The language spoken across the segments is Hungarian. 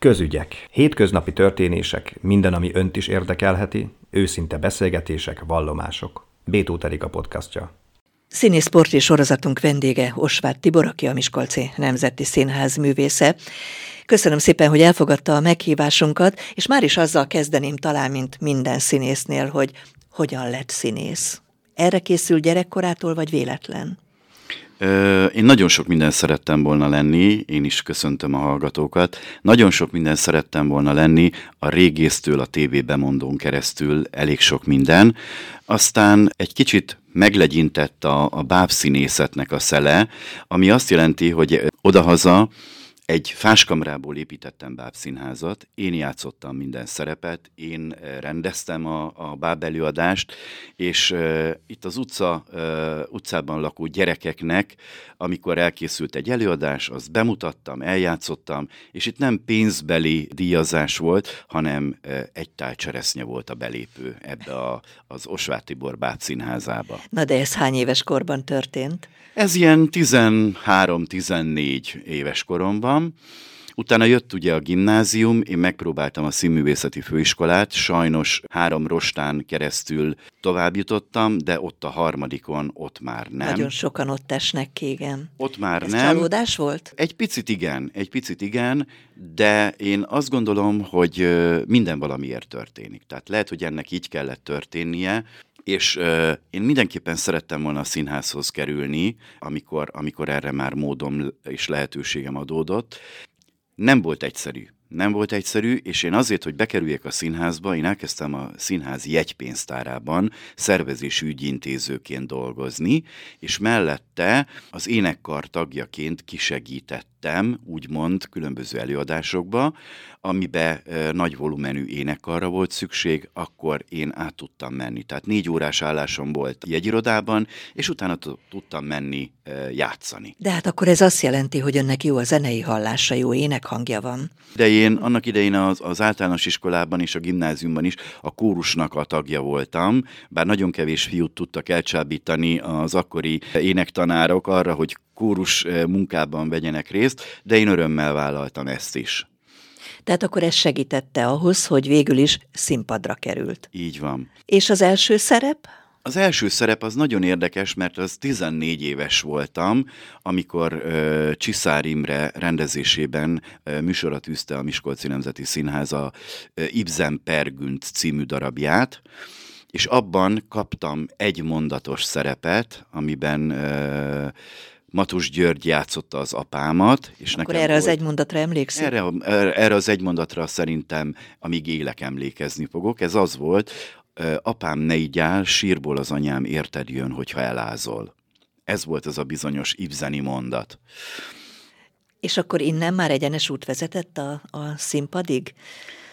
Közügyek. Hétköznapi történések, minden, ami önt is érdekelheti, őszinte beszélgetések, vallomások. Bétó a podcastja. Színészporti sorozatunk vendége Osvát Tibor, aki a Miskolci Nemzeti Színház művésze. Köszönöm szépen, hogy elfogadta a meghívásunkat, és már is azzal kezdeném talán, mint minden színésznél, hogy hogyan lett színész. Erre készül gyerekkorától, vagy véletlen? Én nagyon sok minden szerettem volna lenni, én is köszöntöm a hallgatókat. Nagyon sok minden szerettem volna lenni, a régésztől a TV bemondón keresztül elég sok minden. Aztán egy kicsit meglegyintett a, a bábszínészetnek a szele, ami azt jelenti, hogy odahaza egy fáskamrából építettem bábszínházat, én játszottam minden szerepet, én eh, rendeztem a, a báb előadást, és uh, itt az utca, uh, utcában lakó gyerekeknek, amikor elkészült egy előadás, azt bemutattam, eljátszottam, és itt nem pénzbeli díjazás volt, hanem uh, egy tálcseresznye volt a belépő ebbe a, az Osvát Tibor bábszínházába. Na de ez hány éves korban történt? Ez ilyen 13-14 éves koromban. Utána jött ugye a gimnázium, én megpróbáltam a színművészeti főiskolát, sajnos három rostán keresztül tovább jutottam, de ott a harmadikon, ott már nem. Nagyon sokan ott esnek ki, igen. Ott már Ez nem. csalódás volt? Egy picit igen, egy picit igen, de én azt gondolom, hogy minden valamiért történik. Tehát lehet, hogy ennek így kellett történnie, és uh, én mindenképpen szerettem volna a színházhoz kerülni, amikor, amikor erre már módom és lehetőségem adódott. Nem volt egyszerű. Nem volt egyszerű, és én azért, hogy bekerüljek a színházba, én elkezdtem a színház jegypénztárában szervezési ügyintézőként dolgozni, és mellette az énekkar tagjaként kisegítettem, úgymond különböző előadásokba, amibe nagy volumenű énekarra volt szükség, akkor én át tudtam menni. Tehát négy órás állásom volt jegyirodában, és utána tudtam menni játszani. De hát akkor ez azt jelenti, hogy önnek jó a zenei hallása, jó énekhangja van. De én annak idején az, az általános iskolában és a gimnáziumban is a kórusnak a tagja voltam, bár nagyon kevés fiút tudtak elcsábítani az akkori énektanárok arra, hogy kórus munkában vegyenek részt, de én örömmel vállaltam ezt is. Tehát akkor ez segítette ahhoz, hogy végül is színpadra került. Így van. És az első szerep? Az első szerep az nagyon érdekes, mert az 14 éves voltam, amikor uh, Csiszár Imre rendezésében uh, műsorat űzte a Miskolci Nemzeti Színház a uh, Ibsen Pergünt című darabját, és abban kaptam egy mondatos szerepet, amiben uh, Matus György játszotta az apámat. És Akkor nekem erre volt, az egy mondatra emlékszik? Erre, erre az egy mondatra szerintem, amíg élek, emlékezni fogok. Ez az volt, apám ne így áll, sírból az anyám érted jön, hogyha elázol. Ez volt az a bizonyos Ibzeni mondat. És akkor innen már egyenes út vezetett a, a színpadig?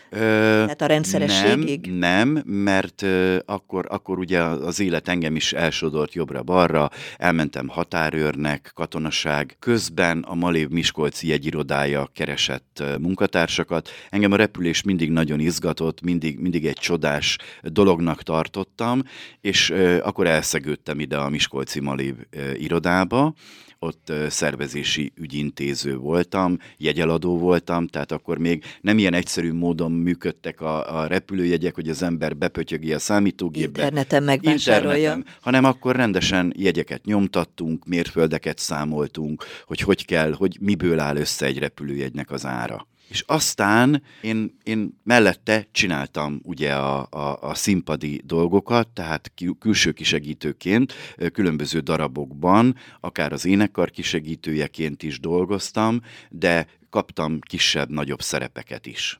Ö, Tehát a rendszerességig? Nem, nem mert ö, akkor, akkor ugye az élet engem is elsodort jobbra-balra, elmentem határőrnek, katonaság, közben a Malév Miskolci jegyirodája keresett munkatársakat. Engem a repülés mindig nagyon izgatott, mindig, mindig egy csodás dolognak tartottam, és ö, akkor elszegődtem ide a Miskolci Malév ö, irodába, ott szervezési ügyintéző voltam, jegyeladó voltam, tehát akkor még nem ilyen egyszerű módon működtek a, a repülőjegyek, hogy az ember bepötyögi a számítógépbe. Interneten megvásárolja. Interneten, hanem akkor rendesen jegyeket nyomtattunk, mérföldeket számoltunk, hogy hogy kell, hogy miből áll össze egy repülőjegynek az ára. És aztán én, én mellette csináltam ugye a, a, a színpadi dolgokat, tehát külső kisegítőként különböző darabokban, akár az énekkar kisegítőjeként is dolgoztam, de kaptam kisebb-nagyobb szerepeket is.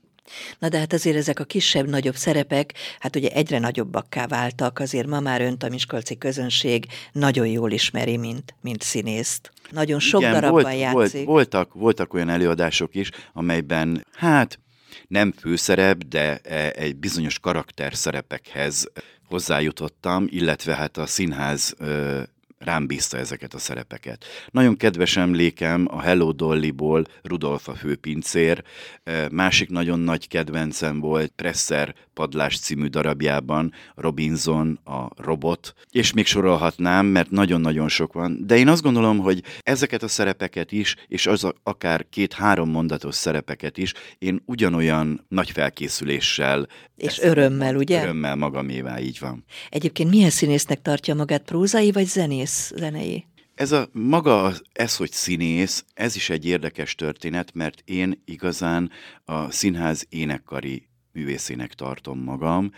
Na de hát azért ezek a kisebb-nagyobb szerepek, hát ugye egyre nagyobbakká váltak, azért ma már önt a miskolci közönség nagyon jól ismeri, mint, mint színészt. Nagyon sok Igen, darabban volt, játszik. Volt, voltak, voltak olyan előadások is, amelyben hát nem főszerep, de e, egy bizonyos karakter szerepekhez hozzájutottam, illetve hát a színház rám bízta ezeket a szerepeket. Nagyon kedves emlékem a Hello Dolly-ból Rudolf a főpincér, másik nagyon nagy kedvencem volt Presser Padlás című darabjában Robinson a robot, és még sorolhatnám, mert nagyon-nagyon sok van, de én azt gondolom, hogy ezeket a szerepeket is, és az a, akár két-három mondatos szerepeket is, én ugyanolyan nagy felkészüléssel és örömmel, ugye? Örömmel magamévá, így van. Egyébként milyen színésznek tartja magát, prózai vagy zenész zenei? Ez a maga, ez, hogy színész, ez is egy érdekes történet, mert én igazán a színház énekkari művészének tartom magam,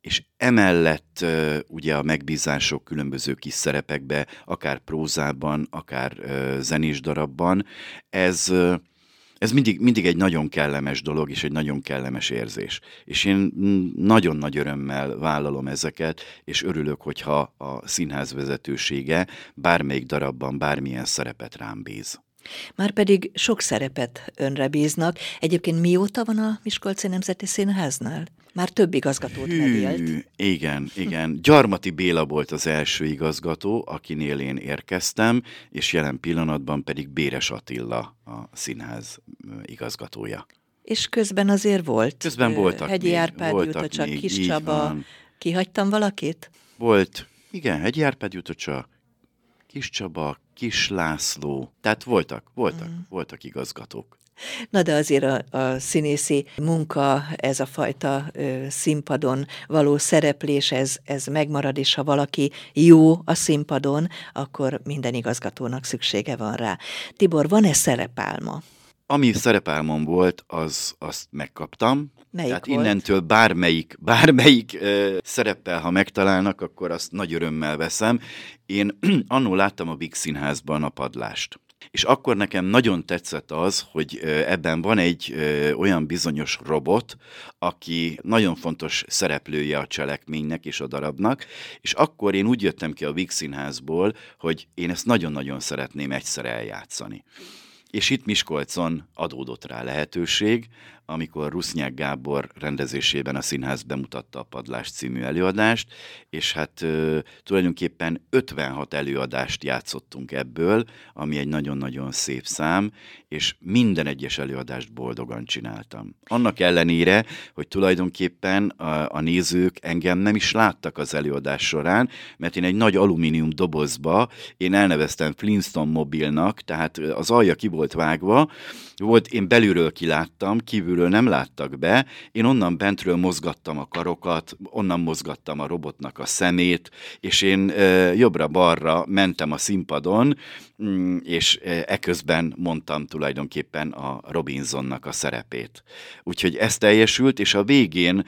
és emellett ugye a megbízások különböző kis szerepekbe, akár prózában, akár zenés darabban, ez ez mindig, mindig egy nagyon kellemes dolog, és egy nagyon kellemes érzés. És én nagyon nagy örömmel vállalom ezeket, és örülök, hogyha a színház vezetősége bármelyik darabban bármilyen szerepet rám bíz. Márpedig sok szerepet önre bíznak. Egyébként mióta van a Miskolci Nemzeti Színháznál? Már több igazgatót Hű, megélt. Igen, igen. Gyarmati Béla volt az első igazgató, akinél én érkeztem, és jelen pillanatban pedig Béres Attila a színház igazgatója. És közben azért volt. Közben voltak Hegyi még, Árpád voltak csak még, Kis Csaba. Van. Kihagytam valakit? Volt, igen, Hegyi Árpád Jutocsa, Kis Csaba, Kis László. Tehát voltak, voltak, mm. voltak igazgatók. Na de azért a, a színészi munka, ez a fajta ö, színpadon való szereplés, ez, ez megmarad, és ha valaki jó a színpadon, akkor minden igazgatónak szüksége van rá. Tibor, van-e szerepálma? Ami szerepálmom volt, az azt megkaptam. Melyik Tehát volt? innentől bármelyik, bármelyik ö, szereppel, ha megtalálnak, akkor azt nagy örömmel veszem. Én annó láttam a Big Színházban a padlást. És akkor nekem nagyon tetszett az, hogy ebben van egy olyan bizonyos robot, aki nagyon fontos szereplője a cselekménynek és a darabnak, és akkor én úgy jöttem ki a Vix Színházból, hogy én ezt nagyon-nagyon szeretném egyszer eljátszani. És itt Miskolcon adódott rá lehetőség, amikor Rusznyák Gábor rendezésében a színház bemutatta a Padlás című előadást, és hát ö, tulajdonképpen 56 előadást játszottunk ebből, ami egy nagyon-nagyon szép szám, és minden egyes előadást boldogan csináltam. Annak ellenére, hogy tulajdonképpen a, a nézők engem nem is láttak az előadás során, mert én egy nagy alumínium dobozba, én elneveztem Flintstone mobilnak, tehát az alja ki vágva, volt, én belülről kiláttam, kívülről nem láttak be, én onnan bentről mozgattam a karokat, onnan mozgattam a robotnak a szemét, és én jobbra-balra mentem a színpadon, mm, és eközben mondtam tulajdonképpen a Robinsonnak a szerepét. Úgyhogy ez teljesült, és a végén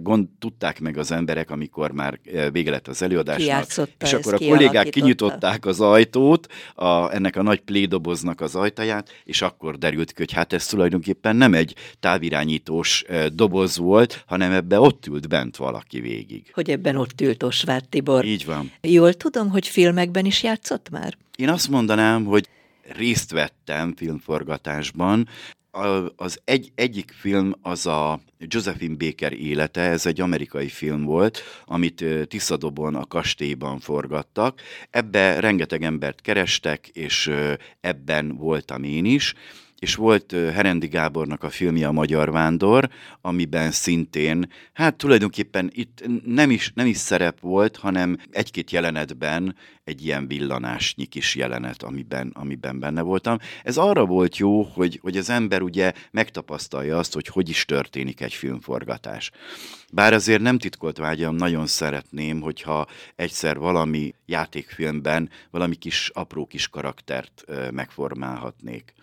gond, tudták meg az emberek, amikor már vége lett az előadásnak, és akkor a kollégák kinyitották az ajtót, a, ennek a nagy plédoboznak az ajtaját, és akkor derült ki, hogy hát ez tulajdonképpen nem egy távirányítós doboz volt, hanem ebbe ott ült bent valaki végig. Hogy ebben ott ült Osváth Tibor. Így van. Jól tudom, hogy filmekben is játszott már? Én azt mondanám, hogy részt vettem filmforgatásban, az egy, egyik film az a Josephine Baker élete, ez egy amerikai film volt, amit Tiszadobon a kastélyban forgattak. Ebbe rengeteg embert kerestek, és ebben voltam én is és volt Herendi Gábornak a filmje a Magyar Vándor, amiben szintén, hát tulajdonképpen itt nem is, nem is szerep volt, hanem egy-két jelenetben egy ilyen villanásnyi kis jelenet, amiben, amiben benne voltam. Ez arra volt jó, hogy, hogy az ember ugye megtapasztalja azt, hogy hogy is történik egy filmforgatás. Bár azért nem titkolt vágyam, nagyon szeretném, hogyha egyszer valami játékfilmben valami kis apró kis karaktert megformálhatnék.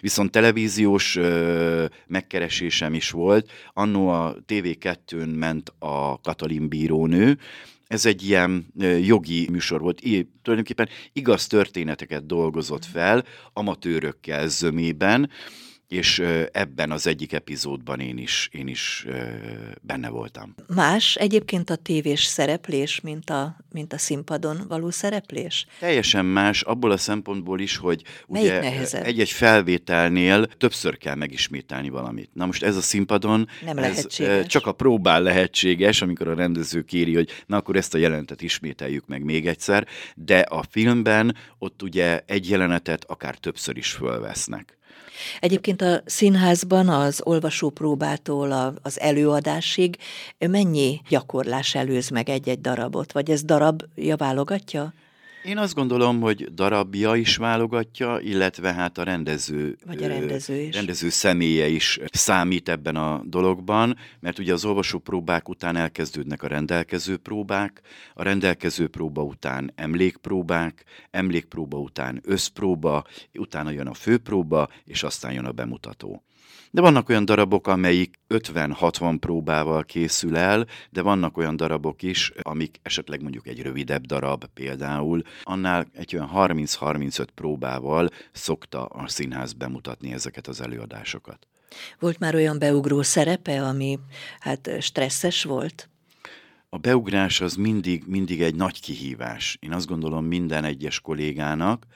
Viszont televíziós megkeresésem is volt. Annó a TV2-n ment a Katalin bírónő, ez egy ilyen jogi műsor volt, I, tulajdonképpen igaz történeteket dolgozott fel, amatőrökkel zömében, és ebben az egyik epizódban én is, én is benne voltam. Más egyébként a tévés szereplés, mint a, mint a színpadon való szereplés? Teljesen más, abból a szempontból is, hogy ugye egy-egy felvételnél többször kell megismételni valamit. Na most ez a színpadon Nem ez lehetséges. csak a próbál lehetséges, amikor a rendező kéri, hogy na akkor ezt a jelentet ismételjük meg még egyszer, de a filmben ott ugye egy jelenetet akár többször is fölvesznek. Egyébként a színházban az olvasópróbától az előadásig mennyi gyakorlás előz meg egy-egy darabot? Vagy ez darabja válogatja? Én azt gondolom, hogy darabja is válogatja, illetve hát a rendező, Vagy a rendező is. rendező személye is számít ebben a dologban, mert ugye az olvasó próbák után elkezdődnek a rendelkező próbák, a rendelkező próba után emlékpróbák, emlékpróba után összpróba, utána jön a főpróba, és aztán jön a bemutató. De vannak olyan darabok, amelyik 50-60 próbával készül el, de vannak olyan darabok is, amik esetleg mondjuk egy rövidebb darab például, annál egy olyan 30-35 próbával szokta a színház bemutatni ezeket az előadásokat. Volt már olyan beugró szerepe, ami hát stresszes volt? A beugrás az mindig, mindig egy nagy kihívás. Én azt gondolom minden egyes kollégának.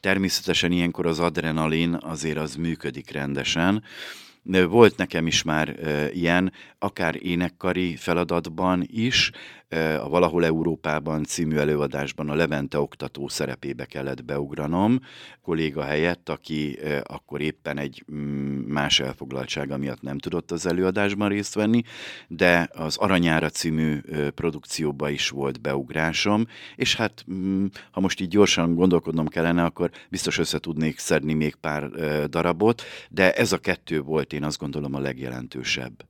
Természetesen ilyenkor az adrenalin azért az működik rendesen, volt nekem is már ilyen, akár énekkari feladatban is, a Valahol Európában című előadásban a Levente oktató szerepébe kellett beugranom, kolléga helyett, aki akkor éppen egy mm, más elfoglaltsága miatt nem tudott az előadásban részt venni, de az Aranyára című produkcióba is volt beugrásom, és hát mm, ha most így gyorsan gondolkodnom kellene, akkor biztos össze tudnék szedni még pár darabot, de ez a kettő volt én azt gondolom a legjelentősebb.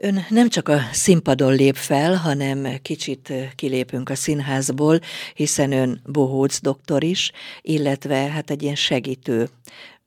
Ön nem csak a színpadon lép fel, hanem kicsit kilépünk a színházból, hiszen ön bohóc doktor is, illetve hát egy ilyen segítő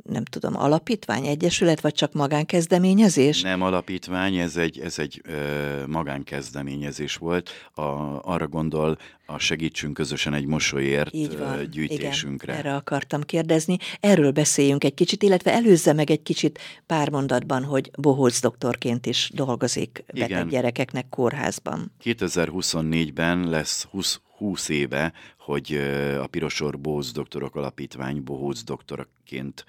nem tudom, alapítvány, egyesület, vagy csak magánkezdeményezés? Nem alapítvány, ez egy, ez egy ö, magánkezdeményezés volt. A, arra gondol a Segítsünk közösen egy mosolyért Így van, gyűjtésünkre. Igen, erre akartam kérdezni. Erről beszéljünk egy kicsit, illetve előzze meg egy kicsit pár mondatban, hogy bohóc doktorként is dolgozik beteg igen. gyerekeknek kórházban. 2024-ben lesz 20, 20 éve, hogy a Pirosor Bóz Doktorok Alapítvány bohóc doktoraként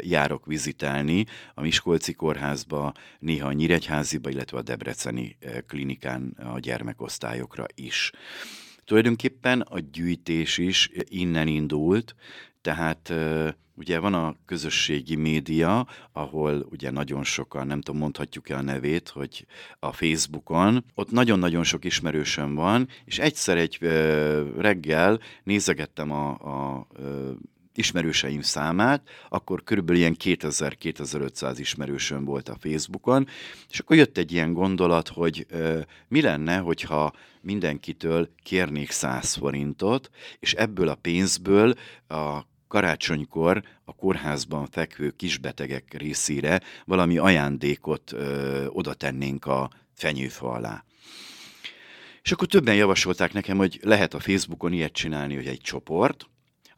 járok vizitelni a Miskolci Kórházba, néha a Nyíregyháziba, illetve a Debreceni klinikán a gyermekosztályokra is. Tulajdonképpen a gyűjtés is innen indult, tehát ugye van a közösségi média, ahol ugye nagyon sokan, nem tudom, mondhatjuk-e a nevét, hogy a Facebookon, ott nagyon-nagyon sok ismerősöm van, és egyszer egy reggel nézegettem a, a ismerőseim számát, akkor körülbelül ilyen 2000-2500 ismerősöm volt a Facebookon, és akkor jött egy ilyen gondolat, hogy ö, mi lenne, hogyha mindenkitől kérnék 100 forintot, és ebből a pénzből a karácsonykor a kórházban fekvő kisbetegek részére valami ajándékot ö, oda tennénk a fenyőfa alá. És akkor többen javasolták nekem, hogy lehet a Facebookon ilyet csinálni, hogy egy csoport,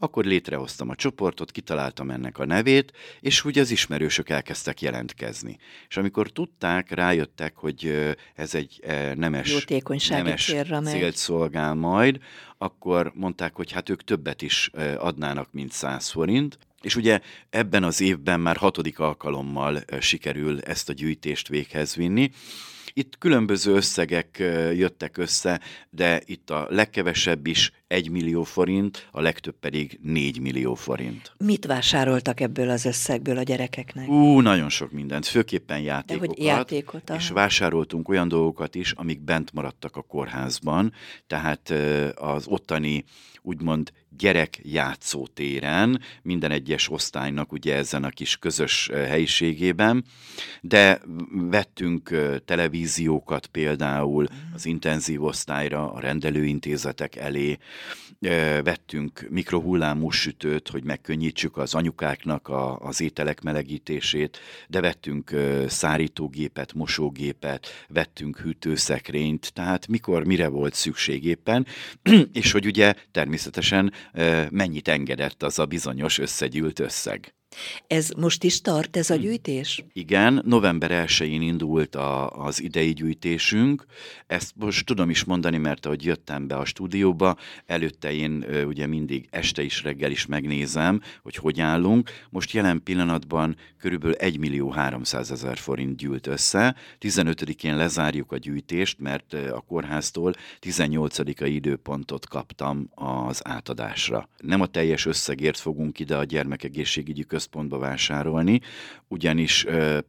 akkor létrehoztam a csoportot, kitaláltam ennek a nevét, és úgy az ismerősök elkezdtek jelentkezni. És amikor tudták, rájöttek, hogy ez egy nemes, nemes célt szolgál majd, akkor mondták, hogy hát ők többet is adnának, mint 100 forint, és ugye ebben az évben már hatodik alkalommal sikerül ezt a gyűjtést véghez vinni, itt különböző összegek jöttek össze, de itt a legkevesebb is 1 millió forint, a legtöbb pedig 4 millió forint. Mit vásároltak ebből az összegből a gyerekeknek? Ú, nagyon sok mindent, főképpen játékokat. De hogy játékot, és vásároltunk olyan dolgokat is, amik bent maradtak a kórházban, tehát az ottani úgymond gyerek játszótéren, minden egyes osztálynak ugye ezen a kis közös helyiségében, de vettünk televíziókat például az intenzív osztályra, a rendelőintézetek elé, vettünk mikrohullámú sütőt, hogy megkönnyítsük az anyukáknak a, az ételek melegítését, de vettünk szárítógépet, mosógépet, vettünk hűtőszekrényt, tehát mikor, mire volt szükség éppen, és hogy ugye természetesen mennyit engedett az a bizonyos összegyűlt összeg. Ez most is tart, ez a gyűjtés? Igen, november 1-én indult a, az idei gyűjtésünk. Ezt most tudom is mondani, mert ahogy jöttem be a stúdióba, előtte én ugye mindig este is, reggel is megnézem, hogy hogy állunk. Most jelen pillanatban körülbelül 1 millió 300 ezer forint gyűlt össze. 15-én lezárjuk a gyűjtést, mert a kórháztól 18-a időpontot kaptam az átadásra. Nem a teljes összegért fogunk ide a gyermekegészségügyi központba vásárolni, ugyanis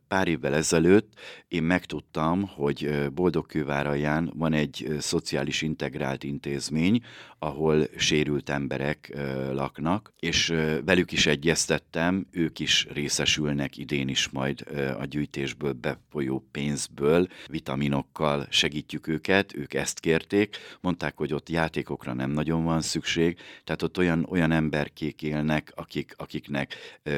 pár évvel ezelőtt én megtudtam, hogy Boldogkőváralján van egy szociális integrált intézmény, ahol sérült emberek laknak, és velük is egyeztettem, ők is részesülnek idén is majd a gyűjtésből befolyó pénzből, vitaminokkal segítjük őket, ők ezt kérték, mondták, hogy ott játékokra nem nagyon van szükség, tehát ott olyan, olyan emberkék élnek, akik, akiknek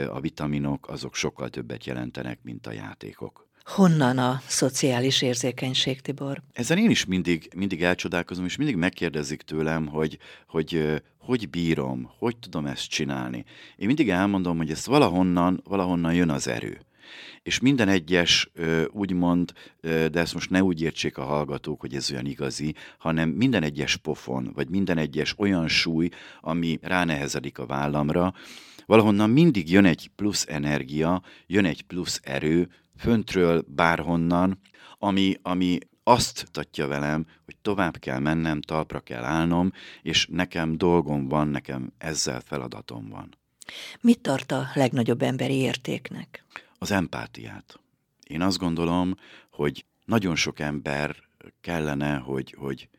a vitaminok azok sokkal többet jelentenek, mint a játékok. Honnan a szociális érzékenység, Tibor? Ezen én is mindig, mindig elcsodálkozom, és mindig megkérdezik tőlem, hogy, hogy hogy bírom, hogy tudom ezt csinálni. Én mindig elmondom, hogy ez valahonnan, valahonnan jön az erő. És minden egyes, úgymond, de ezt most ne úgy értsék a hallgatók, hogy ez olyan igazi, hanem minden egyes pofon, vagy minden egyes olyan súly, ami ránehezedik a vállamra, valahonnan mindig jön egy plusz energia, jön egy plusz erő, föntről, bárhonnan, ami, ami azt tatja velem, hogy tovább kell mennem, talpra kell állnom, és nekem dolgom van, nekem ezzel feladatom van. Mit tart a legnagyobb emberi értéknek? Az empátiát. Én azt gondolom, hogy nagyon sok ember kellene, hogy, hogy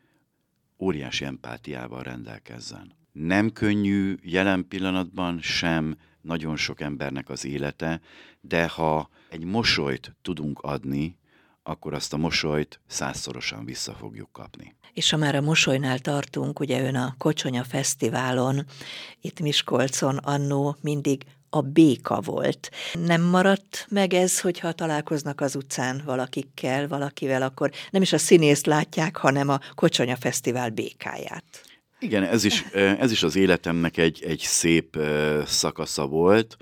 óriási empátiával rendelkezzen. Nem könnyű jelen pillanatban sem nagyon sok embernek az élete, de ha egy mosolyt tudunk adni, akkor azt a mosolyt százszorosan vissza fogjuk kapni. És ha már a mosolynál tartunk, ugye ön a Kocsonya Fesztiválon, itt Miskolcon annó mindig a béka volt. Nem maradt meg ez, hogyha találkoznak az utcán valakikkel, valakivel, akkor nem is a színészt látják, hanem a Kocsonya Fesztivál békáját. Igen, ez is, ez is az életemnek egy, egy szép szakasza volt.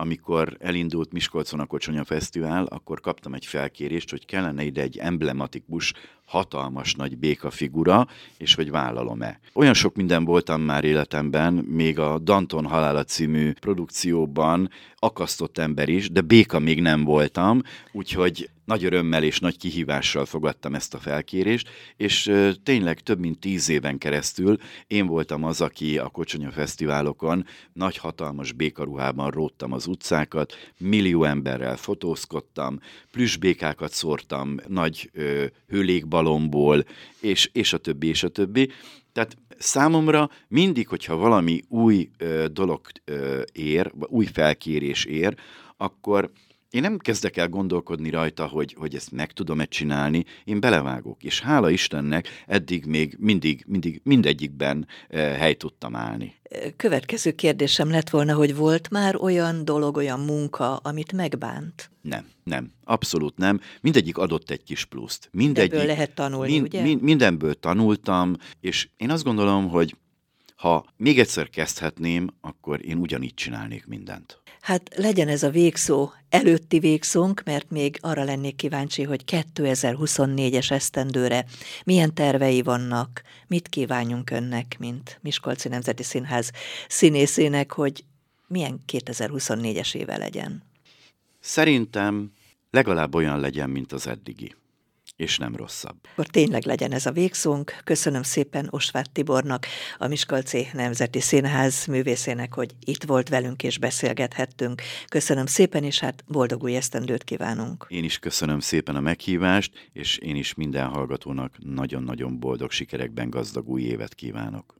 Amikor elindult Miskolcon a Kocsonya Fesztivál, akkor kaptam egy felkérést, hogy kellene ide egy emblematikus hatalmas nagy béka figura, és hogy vállalom-e. Olyan sok minden voltam már életemben, még a Danton halála című produkcióban akasztott ember is, de béka még nem voltam, úgyhogy nagy örömmel és nagy kihívással fogadtam ezt a felkérést, és tényleg több mint tíz éven keresztül én voltam az, aki a Kocsonya Fesztiválokon nagy hatalmas békaruhában róttam az utcákat, millió emberrel fotózkodtam, plüsbékákat szórtam nagy ö, hőlékbalomból, és, és a többi, és a többi. Tehát számomra mindig, hogyha valami új ö, dolog ö, ér, új felkérés ér, akkor én nem kezdek el gondolkodni rajta, hogy, hogy ezt meg tudom-e csinálni, én belevágok, és hála Istennek eddig még mindig, mindig mindegyikben eh, hely tudtam állni. Következő kérdésem lett volna, hogy volt már olyan dolog, olyan munka, amit megbánt? Nem, nem, abszolút nem. Mindegyik adott egy kis pluszt. Mindegyik, Ebből lehet tanulni, mind, ugye? Mind, mindenből tanultam, és én azt gondolom, hogy ha még egyszer kezdhetném, akkor én ugyanígy csinálnék mindent. Hát legyen ez a végszó előtti végszónk, mert még arra lennék kíváncsi, hogy 2024-es esztendőre milyen tervei vannak, mit kívánjunk önnek, mint Miskolci Nemzeti Színház színészének, hogy milyen 2024-es éve legyen. Szerintem legalább olyan legyen, mint az eddigi és nem rosszabb. Akkor tényleg legyen ez a végszónk. Köszönöm szépen Osvát Tibornak, a Miskolci Nemzeti Színház művészének, hogy itt volt velünk és beszélgethettünk. Köszönöm szépen, és hát boldog új esztendőt kívánunk. Én is köszönöm szépen a meghívást, és én is minden hallgatónak nagyon-nagyon boldog sikerekben gazdag új évet kívánok.